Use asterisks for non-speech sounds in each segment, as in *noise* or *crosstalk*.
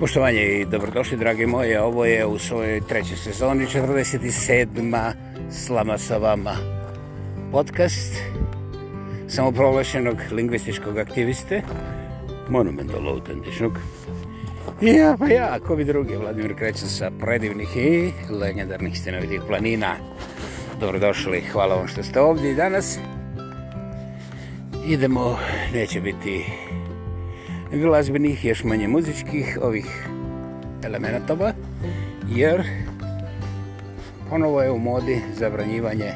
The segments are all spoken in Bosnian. Poštovanje i dobrodošli, dragi moje. Ovo je u svojoj trećoj sezoni, 47. Slama sa vama podcast samoprovlašenog lingvističkog aktiviste, monumentalno autentičnog. Ja, pa ja, ko bi drugi, Vladimir Krećan sa predivnih i legendarnih stenovitih planina. Dobrodošli, hvala vam što ste ovdje i danas. Idemo, neće biti glazbenih, još manje muzičkih ovih elementova, jer ponovo je u modi zabranjivanje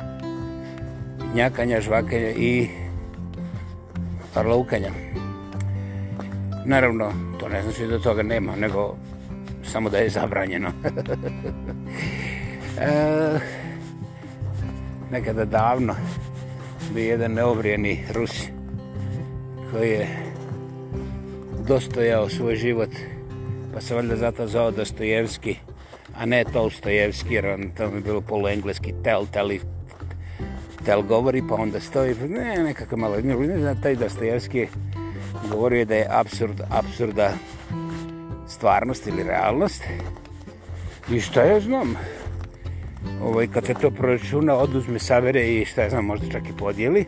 njakanja, žvakanja i parloukanja. Naravno, to ne znači da toga nema, nego samo da je zabranjeno. *laughs* e, nekada davno bi jedan neobrijeni Rus koji je dostojao svoj život, pa se valjda zato zvao Dostojevski, a ne Tolstojevski, jer on tamo je bilo poluengleski tel, tel, tel govori, pa onda stoji, pa ne, nekako malo, ne, ne znam, taj Dostojevski govorio je da je absurd, absurda stvarnost ili realnost. I šta ja znam, ovaj, kad se to proračuna, oduzme savere i šta ja znam, možda čak i podijeli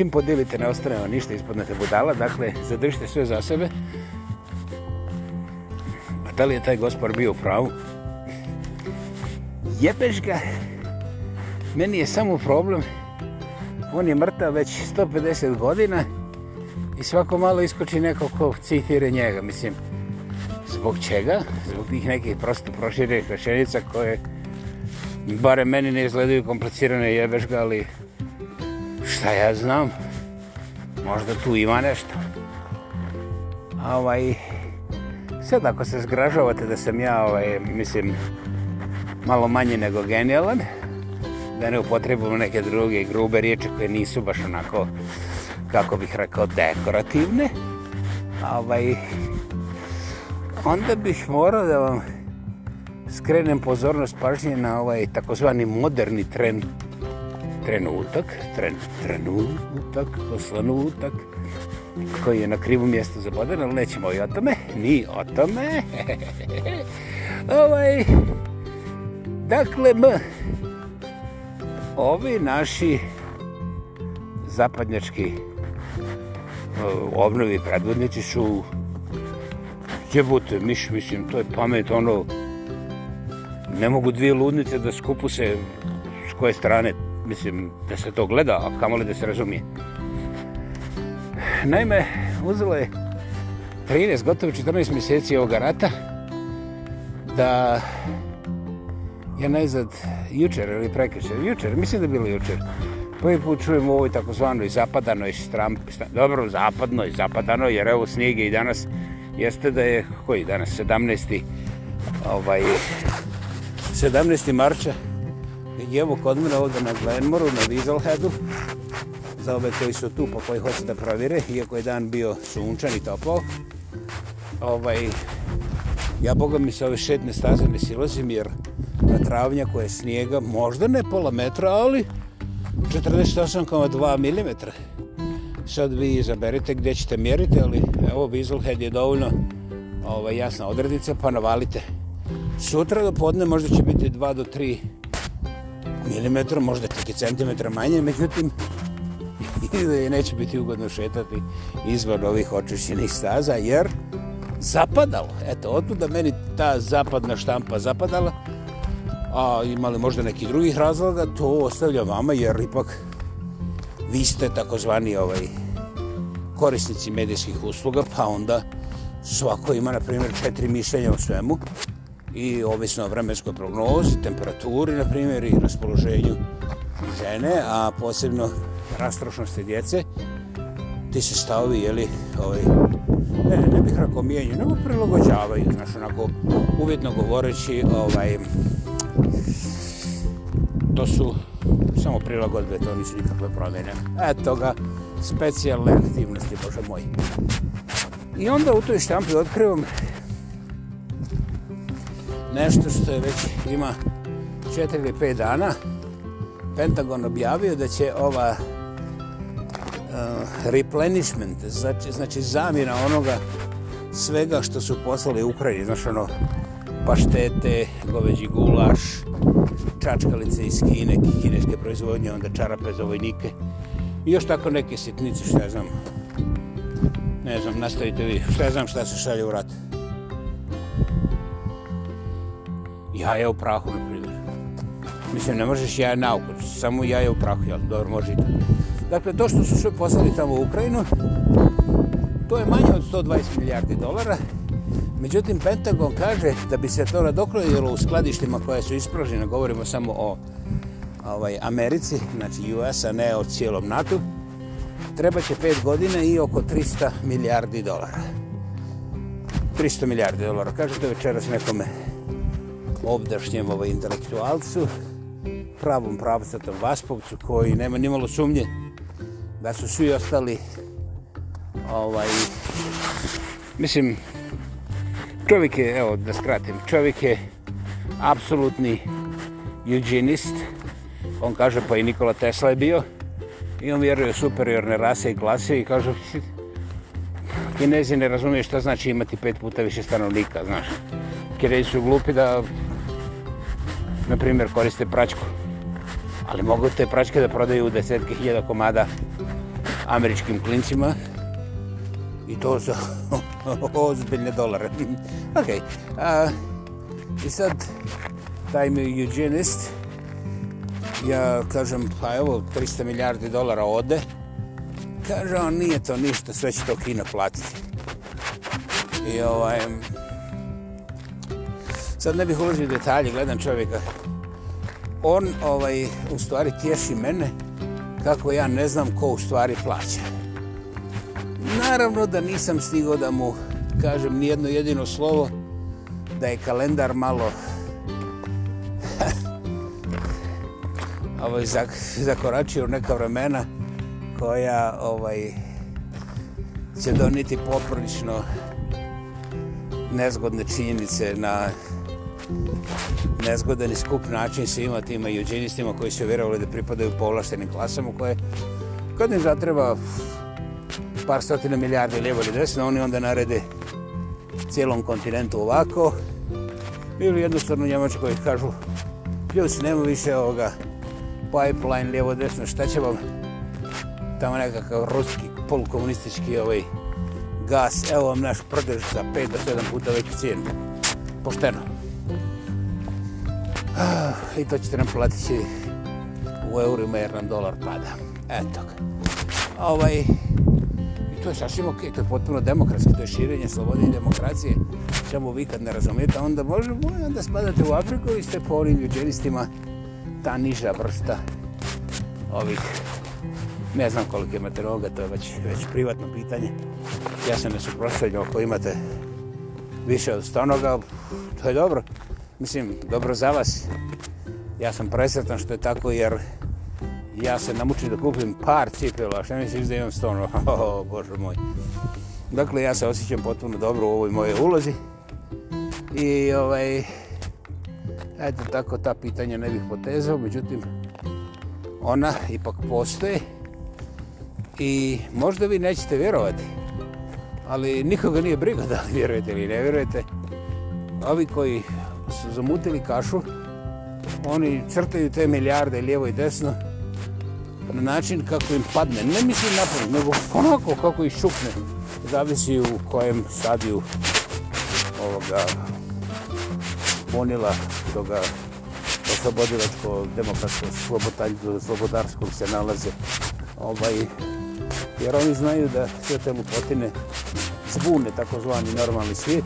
čim podijelite ne ostane ništa ispodnete budala, dakle zadržite sve za sebe. A da li je taj gospor bio u pravu? Jebeš ga, meni je samo problem, on je mrtav već 150 godina i svako malo iskoči neko ko citire njega, mislim, zbog čega? Zbog tih nekih prosto proširenih rečenica koje bare meni ne izgledaju komplicirane jebeš ga, ali šta ja znam, možda tu ima nešto. Ovaj, sad ako se zgražavate da sam ja, ovaj, mislim, malo manje nego genijalan, da ne upotrebujem neke druge grube riječi koje nisu baš onako, kako bih rekao, dekorativne, ovaj, onda bih morao da vam skrenem pozornost pažnje na ovaj takozvani moderni trend trenutak, tren, trenutak, poslanutak, koji je na krivu mjestu zabodan, ali nećemo i o tome, ni o tome. *laughs* ovaj, dakle, m, ovi naši zapadnjački e, obnovi predvodnici su će bude, miš, mislim, to je pamet, ono, ne mogu dvije ludnice da skupu se s koje strane mislim, da se to gleda, a kamo li da se razumije. Naime, uzelo je 13, gotovo 14 mjeseci ovoga rata, da je najzad jučer ili prekrišer, jučer, mislim da je bilo jučer, prvi put čujem u ovoj takozvanoj zapadanoj štrampi, dobro, zapadnoj, zapadanoj, jer evo snijege i danas, jeste da je, koji danas, 17. ovaj, 17. marča, I evo kod mene ovdje na Glenmoru, na Dieselheadu, za ove koji su tu pa koji hoće da provire, iako je dan bio sunčan i topo. Ovaj, ja boga mi se ove šetne staze ne silazim jer na travnja koja je snijega, možda ne pola metra, ali 48,2 mm. Sad vi izaberite gdje ćete mjeriti, ali evo Dieselhead je dovoljno ovaj, jasna odrednica, pa navalite. Sutra do podne možda će biti 2 do 3 mm milimetar, možda čak i centimetar manje, međutim, *laughs* neće biti ugodno šetati izvan ovih očišćenih staza, jer zapadalo. Eto, odtuda meni ta zapadna štampa zapadala, a imali možda neki drugih razloga, to ostavljam vama, jer ipak vi ste takozvani ovaj korisnici medijskih usluga, pa onda svako ima, na primjer, četiri mišljenja o svemu i ovisno o vremenskoj prognozi, temperaturi, na primjer, i raspoloženju žene, a posebno rastrošnosti djece, ti se stavi, jeli, ovaj, ne, ne, ne bih rako mijenju, nego prilagođavaju, znaš, onako, uvjetno govoreći, ovaj, to su samo prilagodbe, to nisu nikakve promjene. Eto ga, specijalne aktivnosti, Bože moj. I onda u toj štampi otkrivam nešto što je već ima četiri ili pet dana. Pentagon objavio da će ova uh, replenishment, znači, znači zamjena onoga svega što su poslali Ukrajini, znači ono paštete, goveđi gulaš, čačkalice iz Kine, kineske proizvodnje, onda čarape za vojnike. I još tako neke sitnice, što ne znam. Ne znam, nastavite vi. Što ne znam šta se šalje u ratu. jaje u prahu, na primjer. Mislim, ne možeš jaje na oko, samo jaje u prahu, jel, dobro, može to. Dakle, to što su sve poslali tamo u Ukrajinu, to je manje od 120 milijardi dolara. Međutim, Pentagon kaže da bi se to nadokladilo u skladištima koje su ispražene, govorimo samo o ovaj, Americi, znači US, a ne o cijelom NATO, treba će 5 godina i oko 300 milijardi dolara. 300 milijardi dolara, kažete večeras nekome ovdašnjem ovaj intelektualcu, pravom pravcatom Vaspovcu, koji nema ni malo sumnje da su svi ostali ovaj... Mislim, čovjek je, evo da skratim, čovjek je apsolutni juđinist. On kaže, pa i Nikola Tesla je bio. I on vjeruje superiorne rase i klase i kaže, Kinezi ne razumiju šta znači imati pet puta više stanovnika, znaš. Kinezi su glupi da na primjer, koriste pračku. Ali mogu te pračke da prodaju u desetke hiljada komada američkim klincima. I to za *laughs* ozbiljne dolare. *laughs* ok. A, I sad, taj mi eugenist, ja kažem, pa evo, 300 milijardi dolara ode. Kaže on, nije to ništa, sve će to Kina platiti. I ovaj, Sad ne bih ulazio detalje, gledam čovjeka. On, ovaj, u stvari, tješi mene kako ja ne znam ko u stvari plaća. Naravno da nisam stigao da mu kažem nijedno jedino slovo, da je kalendar malo *laughs* ovaj, zakoračio neka vremena koja ovaj, će doniti poprlično nezgodne činjenice na nezgodan i skup način svima tima juđinistima koji su vjerovali da pripadaju povlaštenim klasama koje kad im zatreba par stotina milijardi lijevo ili desno, oni onda narede cijelom kontinentu ovako. Ili jednostavno Njemačka koji kažu ljus, nema više ovoga pipeline lijevo desno, šta će vam tamo nekakav ruski polukomunistički ovaj gas, evo vam naš prdež za 5 do 7 puta veći cijenu. Pošteno. Pošteno. Ah, I to ćete nam platiti u eurima jer nam dolar pada. Eto ga. Ovaj, I to je sasvim okej, okay, to je potpuno demokratski, to je širenje slobode i demokracije. Čemu vi kad ne razumijete, onda može, može onda spadate u Afriku i ste po ovim ljuđenistima ta niža vrsta ovih Ne znam koliko imate roga, to je već, već privatno pitanje. Ja sam ne suprostavljeno ako imate više od stanoga, to je dobro. Mislim, dobro za vas. Ja sam presretan što je tako jer ja se namučim da kupim par cipela, a šta misliš da imam stono? *laughs* Oh, Bože moj. Dakle, ja se osjećam potpuno dobro u ovoj moje ulozi. I ovaj, eto tako ta pitanja ne bih potezao, međutim, ona ipak postoje. I možda vi nećete vjerovati, ali nikoga nije briga *laughs* da li vjerujete ili ne vjerujete. Ovi koji su zamutili kašu, oni crtaju te milijarde lijevo i desno na način kako im padne. Ne mislim napred, nego onako kako ih šukne. Zavisi u kojem stadiju ovoga ponila toga oslobodiločko, demokratsko, slobodarsko, slobodarsko se nalaze. Ovaj, jer oni znaju da sve te lupotine zbune takozvani normalni svijet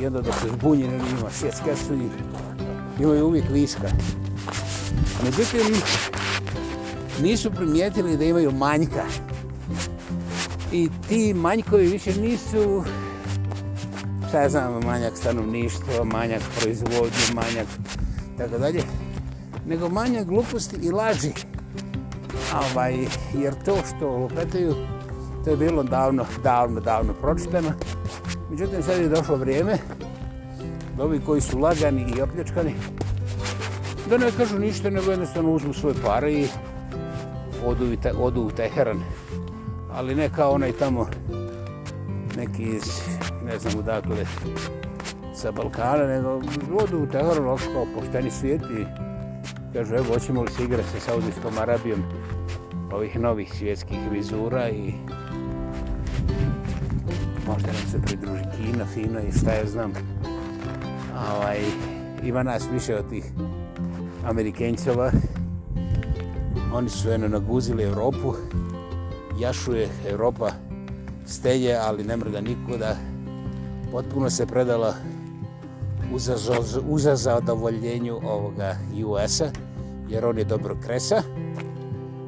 i onda dok se zbunjen ili ima šest kesulji, imaju uvijek viška. Međutim, nisu primijetili da imaju manjka. I ti manjkovi više nisu, šta ja znam, manjak stanovništva, manjak proizvodnje, manjak tako dalje, nego manjak gluposti i laži. Ovaj, jer to što lupetaju, to je bilo davno, davno, davno pročiteno. Međutim, sad je došlo vrijeme da ovi koji su lagani i opljačkani, da ne kažu ništa, nego jednostavno uzmu svoje pare i odu, te, odu u Teheran. Ali ne kao onaj tamo, neki iz, ne znam odakle, sa Balkana, nego odu u Teheran, ovo kao pošteni svijet i kažu, evo, hoćemo li se igrati sa Saudijskom Arabijom ovih novih svjetskih vizura i možda nam se pridruži kino, fino i šta ja znam. Ovaj, ima nas više od tih Amerikencova. Oni su eno naguzili Europu. Jašuje Europa stelje, ali ne mrda nikuda. Potpuno se predala uza zadovoljenju ovoga US-a, jer on je dobro kresa.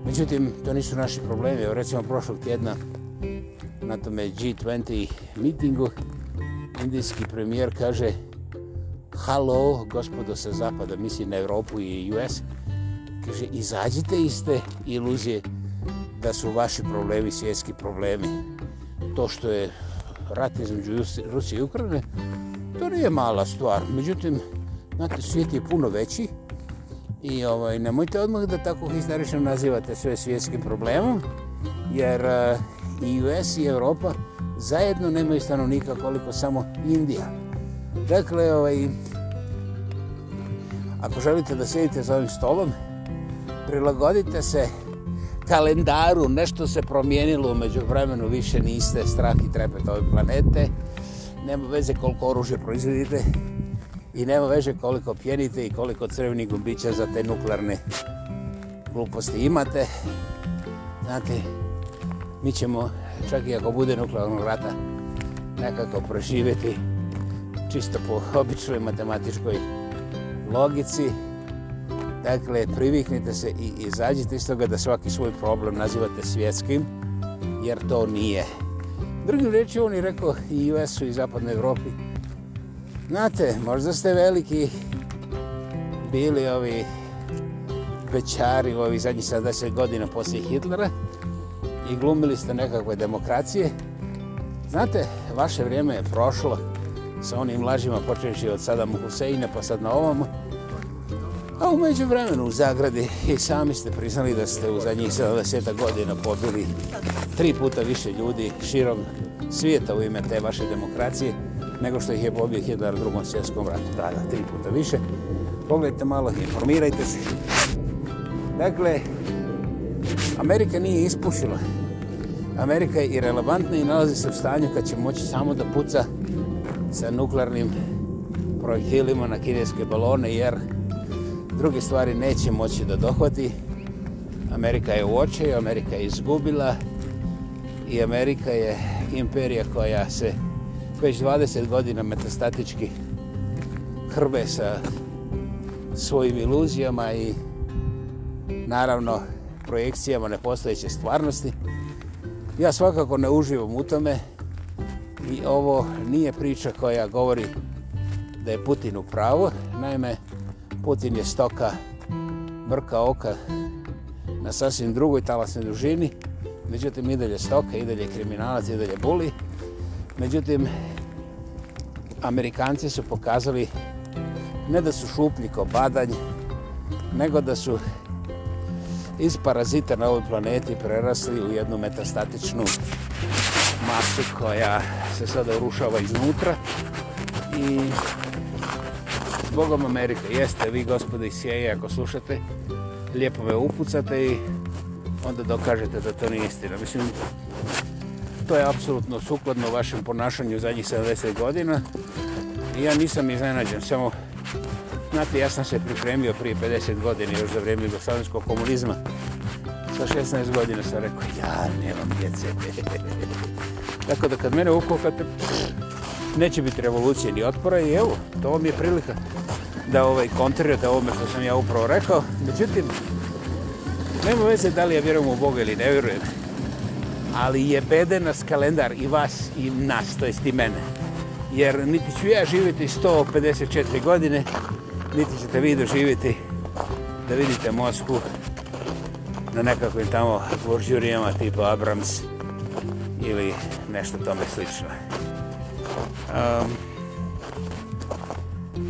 Međutim, to nisu naši problemi. Recimo, prošlog tjedna na tome G20 mitingu. Indijski premijer kaže Halo, gospodo sa zapada, misli na Evropu i US. Kaže, izađite iz te iluzije da su vaši problemi svjetski problemi. To što je rat između Rusije i Ukrajine, to nije mala stvar. Međutim, znate, svijet je puno veći i ovaj, nemojte odmah da tako historično nazivate sve svjetskim problemom, jer eh, i US i Europa zajedno nemaju stanovnika koliko samo Indija. Dakle, ovaj, ako želite da sedite za ovim stolom, prilagodite se kalendaru, nešto se promijenilo, umeđu vremenu više niste strah i trepet ove planete, nema veze koliko oružje proizvedite i nema veze koliko pjenite i koliko crvenih gumbića za te nuklearne gluposti imate. Znate, mi ćemo, čak i ako bude nuklearnog rata, nekako proživjeti čisto po običnoj matematičkoj logici. Dakle, priviknite se i izađite iz toga da svaki svoj problem nazivate svjetskim, jer to nije. Drugim rečima on je rekao i US-u i Zapadnoj Evropi. Znate, možda ste veliki bili ovi pećari u ovih zadnjih 70 godina poslije Hitlera, i glumili ste nekakve demokracije. Znate, vaše vrijeme je prošlo sa onim lažima počeći od sada Huseina pa sad na ovom. A umeđu vremenu u Zagradi i sami ste priznali da ste u zadnjih 70 godina pobili tri puta više ljudi širom svijeta u ime te vaše demokracije nego što ih je pobio Hitler u drugom svjetskom ratu. Da, da, tri puta više. Pogledajte malo, informirajte se. Dakle, Amerika nije ispušila. Amerika je irrelevantna i nalazi se u stanju kad će moći samo da puca sa nuklearnim projektilima na kineske balone, jer druge stvari neće moći da dohvati. Amerika je u očaju, Amerika je izgubila i Amerika je imperija koja se već 20 godina metastatički hrbe sa svojim iluzijama i naravno projekcijama nepostojeće stvarnosti. Ja svakako ne uživam u tome i ovo nije priča koja govori da je Putin u pravu. Naime, Putin je stoka mrka oka na sasvim drugoj talasnoj dužini. Međutim, i dalje stoka, i dalje kriminalac, i dalje buli. Međutim, Amerikanci su pokazali ne da su šupljiko badanj, nego da su iz parazita na ovoj planeti prerasli u jednu metastatičnu masu koja se sada urušava iznutra. I Bogom Amerika, jeste vi gospode iz CIA e, ako slušate, lijepo me upucate i onda dokažete da to nije istina. Mislim, to je apsolutno sukladno vašem ponašanju zadnjih 70 godina. I ja nisam iznenađen, samo Znate, ja sam se pripremio prije 50 godina, još za vrijeme jugoslavenskog komunizma. Sa 16 godina sam rekao, ja nemam djece. *laughs* Tako da kad mene ukokate, neće biti revolucije ni otpora i evo, to mi je prilika da ovaj kontrirate ovome što sam ja upravo rekao. Međutim, nema veze da li ja vjerujem u Boga ili ne vjerujem, ali je bede nas kalendar i vas i nas, to jest i mene. Jer niti ću ja živjeti 154 godine, niti ćete vi doživjeti da vidite Mosku na nekakvim tamo buržurijama tipa Abrams ili nešto tome slično. Um,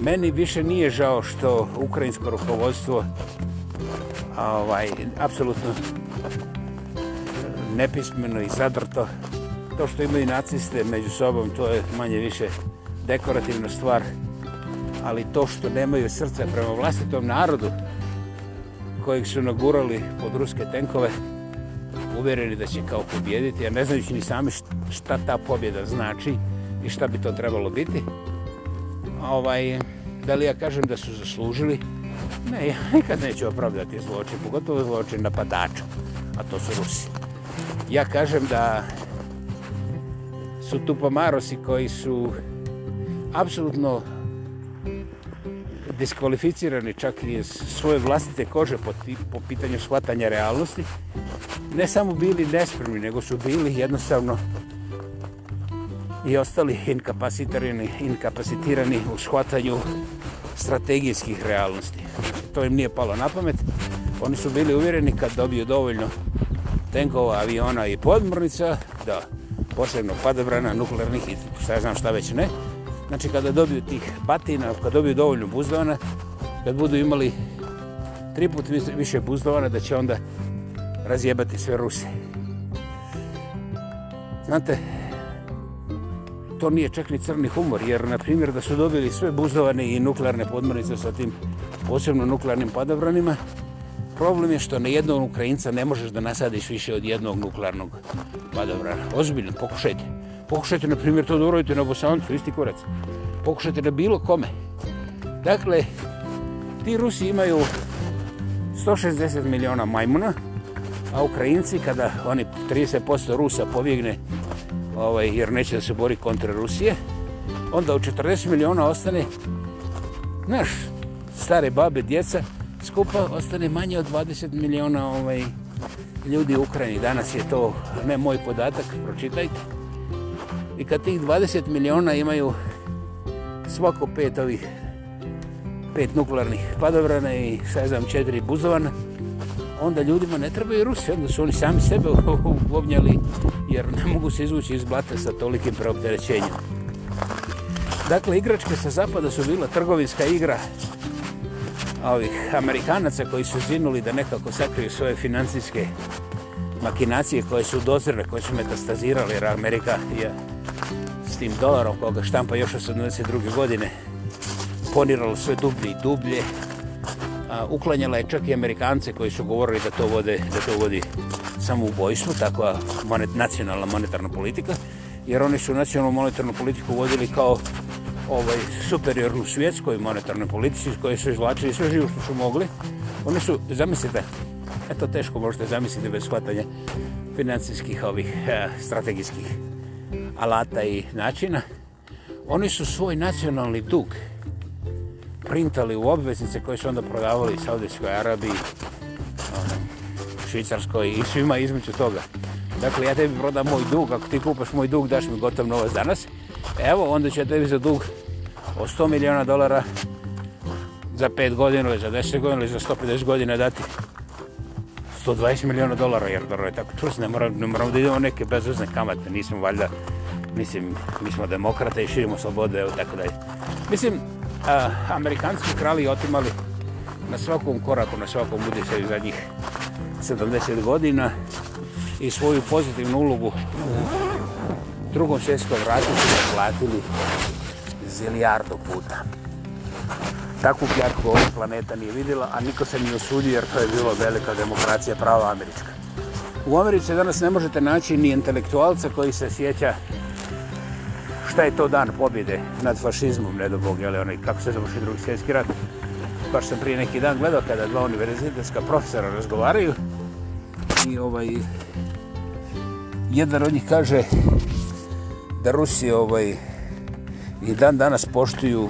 meni više nije žao što ukrajinsko rukovodstvo ovaj, apsolutno nepismeno i zadrto. To što imaju naciste među sobom, to je manje više dekorativna stvar ali to što nemaju srca prema vlastitom narodu kojeg su nagurali pod ruske tenkove, uvjereni da će kao pobjediti, a ne znajući ni sami šta ta pobjeda znači i šta bi to trebalo biti. Ovaj, da li ja kažem da su zaslužili? Ne, ja nikad neću opravdati zločin, pogotovo zločin napadača, a to su Rusi. Ja kažem da su tu pomarosi koji su apsolutno diskvalificirani čak i iz svoje vlastite kože po, ti, po pitanju shvatanja realnosti, ne samo bili nespremni, nego su bili jednostavno i ostali inkapacitirani, inkapacitirani u shvatanju strategijskih realnosti. To im nije palo na pamet. Oni su bili uvjereni kad dobiju dovoljno tenkova, aviona i podmornica, da posebno padobrana, nuklearnih i šta ja znam šta već ne, Znači kada dobiju tih batina, kada dobiju dovoljno buzdovana, kad budu imali tri put više buzdovana, da će onda razjebati sve Ruse. Znate, to nije čak ni crni humor, jer na primjer da su dobili sve buzdovane i nuklearne podmornice sa tim posebno nuklearnim padobranima, problem je što na jednog Ukrajinca ne možeš da nasadiš više od jednog nuklearnog padobrana. Ozbiljno, pokušajte. Pokušajte, na primjer, to da urodite na Bosancu, isti korac. Pokušajte na bilo kome. Dakle, ti Rusi imaju 160 miliona majmuna, a Ukrajinci, kada oni 30% Rusa povijegne ovaj, jer neće da se bori kontra Rusije, onda u 40 miliona ostane naš stare babe, djeca, skupa ostane manje od 20 miliona ovaj, ljudi u Ukrajini. Danas je to ne moj podatak, pročitajte. I kad tih 20 miliona imaju svako pet ovih pet nuklearnih padobrana i sezam četiri buzovana, onda ljudima ne trebaju Rusi, onda su oni sami sebe uvobnjali *laughs* jer ne mogu se izvući iz blata sa tolikim preopterećenjem. Dakle, igračke sa zapada su bila trgovinska igra ovih Amerikanaca koji su zinuli da nekako sakriju svoje financijske makinacije koje su dozirne, koje su metastazirale jer Amerika je ja, s tim dolarom koga štampa još 82. godine poniralo sve dublje i dublje. A, uklanjala je čak i Amerikance koji su govorili da to, vode, da to vodi samo u bojstvu, takva monet, nacionalna monetarna politika, jer oni su nacionalnu monetarnu politiku vodili kao ovaj superiornu svjetskoj monetarnoj politici s kojoj su izvlačili sve živo što su mogli. Oni su, zamislite, eto teško možete zamisliti bez shvatanja financijskih ovih eh, strategijskih alata i načina, oni su svoj nacionalni dug printali u obveznice koje su onda prodavali Saudijskoj Arabiji, ono, Švicarskoj i svima između toga. Dakle, ja tebi prodam moj dug, ako ti kupaš moj dug, daš mi gotov novac danas. Evo, onda će tebi za dug od 100 miliona dolara za 5 godina ili za 10 godina ili za 150 godina dati 120 miliona dolara, jer dobro je tako trus, ne moramo, ne moramo da idemo neke bezvezne kamate, nismo valjda mislim, mi smo demokrate i širimo slobode, evo, tako da je. Mislim, a, amerikanski krali otimali na svakom koraku, na svakom budiša i zadnjih 70 godina i svoju pozitivnu ulogu u drugom svjetskom ratu su platili zilijardo puta. Takvu pljaku ovog planeta nije vidjela, a niko se nije osudio jer to je bilo velika demokracija prava američka. U Americi danas ne možete naći ni intelektualca koji se sjeća šta je to dan pobjede nad fašizmom, ne do Boga, ali onaj, kako se završi drugi svjetski rat. Baš sam prije neki dan gledao kada dva univerzitetska profesora razgovaraju i ovaj, jedan od njih kaže da Rusi ovaj, i dan danas poštuju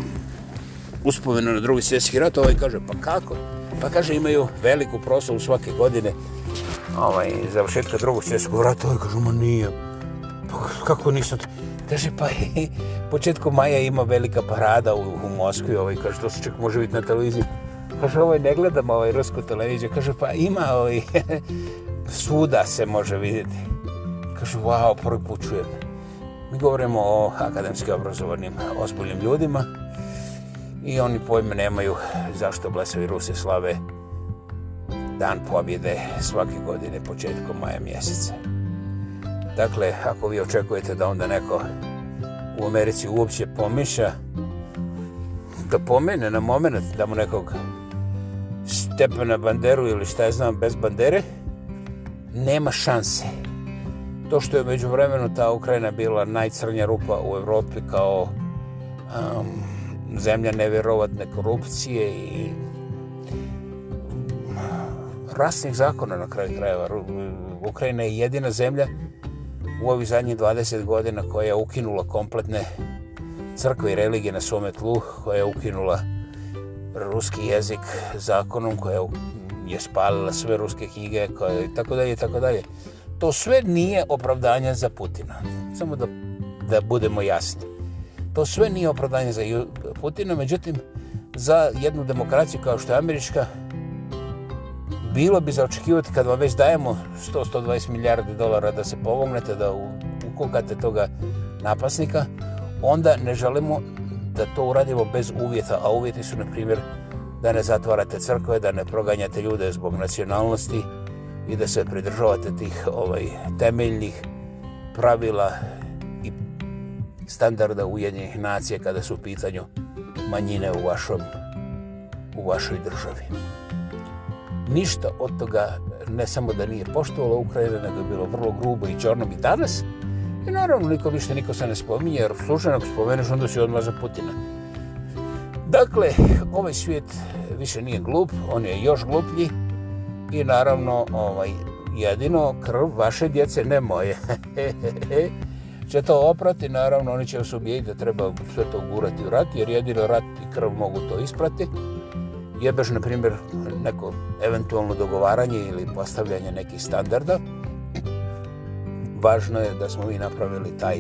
uspomenu na drugi svjetski rat, ovaj kaže, pa kako? Pa kaže, imaju veliku proslavu svake godine ovaj, završetka drugog svjetskog rata, ovaj kaže, ma nije, pa kako nisam, Kaže, pa *laughs* i početkom maja ima velika parada u, u Moskvi, ovaj, kaže, to se čak može biti na televiziji. Kaže, ovaj, ne gledam ovaj rusku televiziju. Kaže, pa ima, ovaj, *laughs* svuda se može vidjeti. Kaže, wow, prvi put čujem. Mi govorimo o akademski obrazovanim, ozbiljnim ljudima i oni pojme nemaju zašto blesavi Ruse slave dan pobjede svake godine početkom maja mjeseca. Dakle, ako vi očekujete da onda neko u Americi uopće pomiša, da pomene na moment da mu nekog stepe na banderu ili šta je znam bez bandere, nema šanse. To što je među vremenu ta Ukrajina bila najcrnja rupa u Evropi kao um, zemlja nevjerovatne korupcije i rasnih zakona na kraju krajeva. Ukrajina je jedina zemlja u ovih zadnjih 20 godina koja je ukinula kompletne crkve i religije na svome tlu, koja je ukinula ruski jezik zakonom, koja je spalila sve ruske knjige, koja i tako dalje, i tako dalje. To sve nije opravdanje za Putina. Samo da, da budemo jasni. To sve nije opravdanje za Putina, međutim, za jednu demokraciju kao što je američka, bilo bi zaočekivati kad vam već dajemo 100-120 milijardi dolara da se pomognete, da ukukate toga napasnika, onda ne želimo da to uradimo bez uvjeta, a uvjeti su, na primjer, da ne zatvarate crkve, da ne proganjate ljude zbog nacionalnosti i da se pridržavate tih ovaj temeljnih pravila i standarda Ujedinjenih nacije kada su u pitanju manjine u, vašom, u vašoj državi. Muzika ništa od toga ne samo da nije poštovala Ukrajina, nego je bilo vrlo grubo i džornom i danas. I naravno, niko ništa, niko se ne spominje, jer slučajno ako spomeneš, onda si odmah za Putina. Dakle, ovaj svijet više nije glup, on je još gluplji i naravno, ovaj, jedino krv vaše djece, ne moje, *laughs* će to oprati, naravno, oni će vas ubijeti da treba sve to gurati u rat, jer jedino rat i krv mogu to isprati jebeš, na primjer, neko eventualno dogovaranje ili postavljanje nekih standarda, važno je da smo mi napravili taj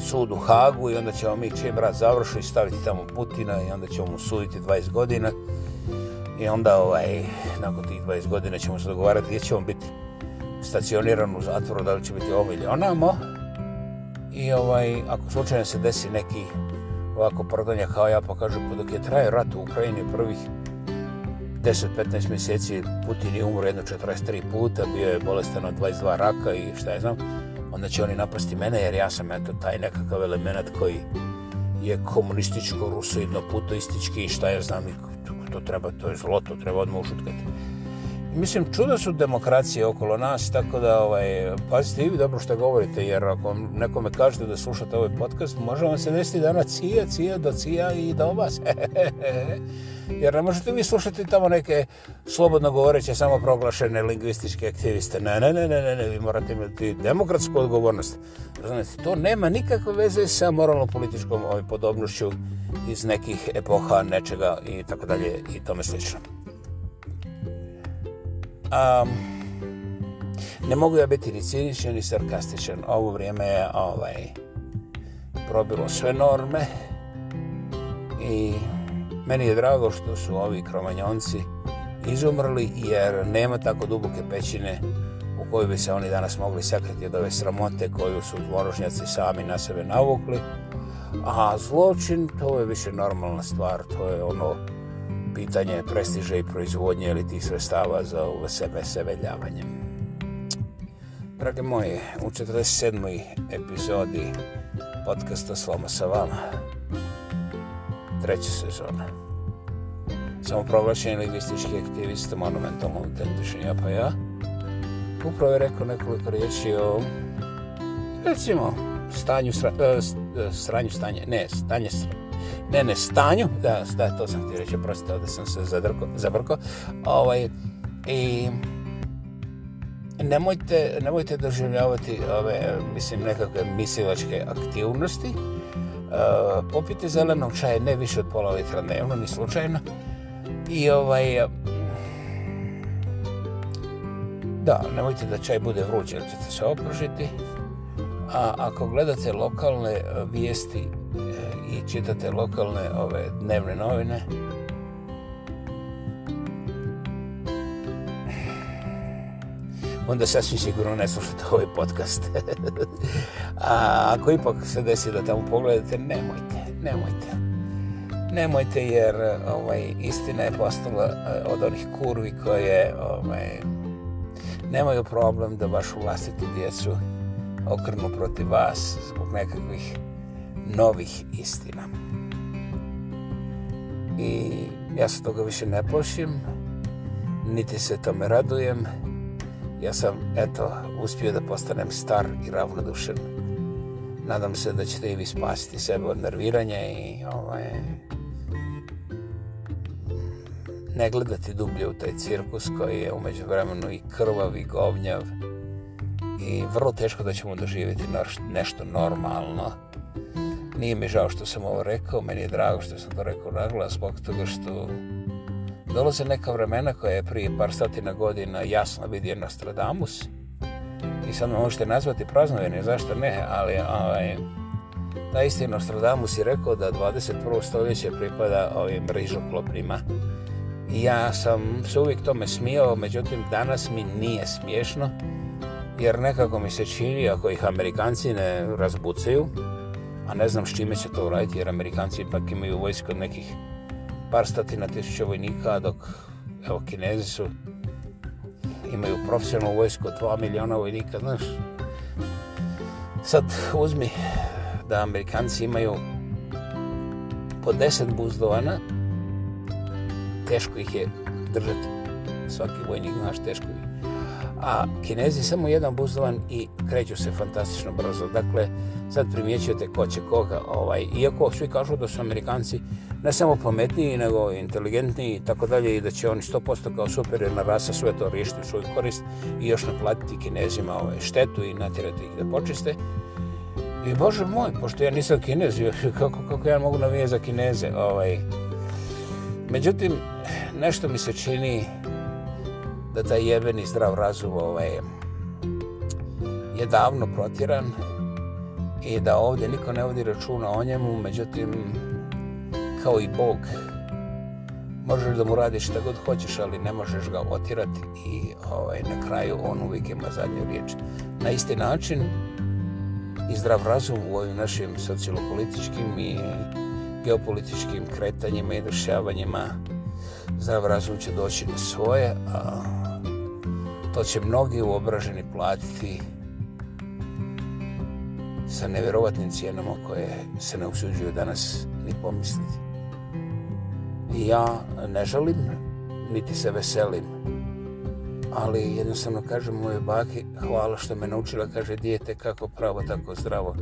sud u Hagu i onda ćemo mi čim rad završiti staviti tamo Putina i onda ćemo mu suditi 20 godina i onda ovaj, nakon tih 20 godina ćemo se dogovarati gdje ćemo biti stacioniran u zatvoru, da li će biti ovo ili onamo i ovaj, ako slučajno se desi neki ovako prdanja kao ja pokažu pa pa dok je trajao rat u Ukrajini prvih 10-15 mjeseci Putin je umro jedno 43 puta, bio je bolestan od 22 raka i šta je znam, onda će oni napasti mene jer ja sam eto taj nekakav element koji je komunističko, rusoidno, putoistički i šta ja znam i to treba, to je zlo, to treba odmah ušutkati. I mislim, čuda su demokracije okolo nas, tako da ovaj, pazite i vi dobro što govorite, jer ako nekome kažete da slušate ovaj podcast, može vam se desiti da ona cija, cija, do cija i do vas. *laughs* jer ne možete vi slušati tamo neke slobodno govoreće, samo proglašene lingvističke aktiviste. Ne, ne, ne, ne, ne, ne, vi morate imati demokratsku odgovornost. Razumete, to nema nikakve veze sa moralno-političkom ovaj, podobnošću iz nekih epoha, nečega i tako dalje i tome slično. Um, ne mogu ja biti ni ciničan ni sarkastičan. Ovo vrijeme je ovaj, probilo sve norme i Meni je drago što su ovi kromanjonci izumrli jer nema tako duboke pećine u kojoj bi se oni danas mogli sakriti od ove sramote koju su dvorožnjaci sami na sebe navukli. A zločin, to je više normalna stvar, to je ono pitanje prestiže i proizvodnje ili tih sredstava za sebe seveljavanje. Drage moji, u 47. epizodi podcasta Sloma sa vama treća sezona. Samo proglašen lingvistički aktivista monumentalno autentičan ja pa ja. Upravo je rekao nekoliko riječi o recimo stanju sra, e, e sranju stanje, ne, stanje sra, ne, ne, stanju, da, da, to sam ti reći, prosite, da sam se zadrko, zabrko, ovaj, i nemojte, nemojte doživljavati ove, mislim, nekakve misivačke aktivnosti, Eh, popiti zelenog čaja ne više od pola litra dnevno, ni slučajno. I ovaj... Eh, da, nemojte da čaj bude vruć, jer ćete se opružiti. A ako gledate lokalne eh, vijesti i čitate lokalne ove dnevne novine, onda sasvim sigurno ne slušate ovaj podcast. *laughs* A ako ipak se desi da tamo pogledate, nemojte, nemojte. Nemojte jer ovaj, istina je postala eh, od onih kurvi koje ovaj, nemaju problem da vašu vlastitu djecu okrnu protiv vas zbog nekakvih novih istina. I ja se toga više ne plošim, niti se tome radujem, niti se tome radujem, ja sam eto uspio da postanem star i ravnodušen nadam se da ćete i vi spasiti sebe od nerviranja i ovaj, ne gledati dublje u taj cirkus koji je umeđu vremenu i krvav i govnjav i vrlo teško da ćemo doživjeti nešto normalno. Nije mi žao što sam ovo rekao, meni je drago što sam to rekao naglas, zbog toga što dolaze neka vremena koja je prije par statina godina jasno vidio Nostradamus i sad možete nazvati praznovene, zašto ne, ali ovaj, ta isti Nostradamus je rekao da 21. stoljeće pripada ovim rižoklopnima. Ja sam se uvijek tome smijao, međutim danas mi nije smiješno, jer nekako mi se čini ako ih Amerikanci ne razbucaju, a ne znam s čime će to uraditi, jer Amerikanci ipak imaju vojsko od nekih par statina tisuća vojnika, dok evo kinezi su imaju profesionalnu vojsku 2 miliona vojnika, znaš. Sad uzmi da amerikanci imaju po 10 buzdovana, teško ih je držati. Svaki vojnik, znaš, teško ih. A kinezi samo jedan buzdovan i kreću se fantastično brzo. Dakle, sad primjećujete ko će koga. Ovaj, iako svi kažu da su amerikanci ne samo pametniji, nego inteligentniji i tako dalje i da će oni 100% kao superiorna rasa sve to rišiti u svoju korist i još naplatiti kinezima ove ovaj, štetu i natjerati ih da počiste. I bože moj, pošto ja nisam kinez, *laughs* kako, kako ja mogu navijeti za kineze? Ovaj. Međutim, nešto mi se čini da taj jebeni zdrav razum ovaj, je davno protiran i da ovdje niko ne vodi računa o njemu, međutim, kao i Bog. Možeš da mu radiš šta god hoćeš, ali ne možeš ga otirati i ovaj, na kraju on uvijek ima zadnju riječ. Na isti način i zdrav razum u ovim našim sociolopolitičkim i geopolitičkim kretanjima i dešavanjima zdrav razum će doći na svoje, a to će mnogi uobraženi platiti sa nevjerovatnim cijenama koje se ne usuđuju danas ni pomisliti ni ja ne žalim, niti se veselim. Ali jednostavno kažem moje baki, hvala što me naučila, kaže dijete, kako pravo, tako zdravo.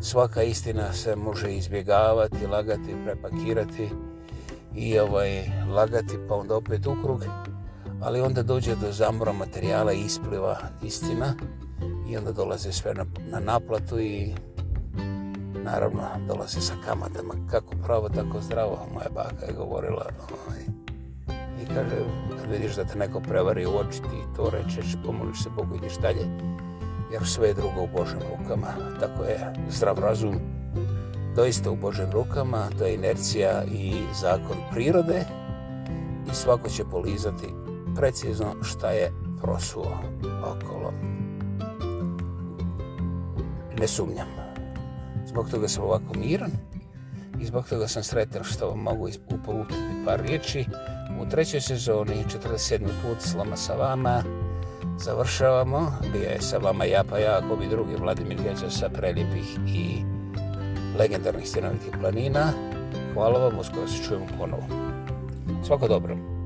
Svaka istina se može izbjegavati, lagati, prepakirati i ovaj, lagati pa onda opet u krug. Ali onda dođe do zamora materijala i ispliva istina i onda dolaze sve na, na naplatu i naravno dolazi sa kamatama kako pravo tako zdravo moja baka je govorila ovaj, i kaže kad vidiš da te neko prevari u oči ti to rečeš pomoliš se Bogu ideš dalje jer sve je drugo u Božem rukama tako je zdrav razum doista u Božem rukama to je inercija i zakon prirode i svako će polizati precizno šta je prosuo okolo ne sumnjam zbog toga sam ovako miran i zbog toga sam sretan što vam mogu uporučiti par riječi. U trećoj sezoni, 47. put Slama sa vama, završavamo. Bija je sa vama ja pa ja, ako bi drugi Vladimir Jeća sa prelijepih i legendarnih stjenovitih planina. Hvala vam, uskoro se čujemo ponovo. Svako dobro. Svako dobro.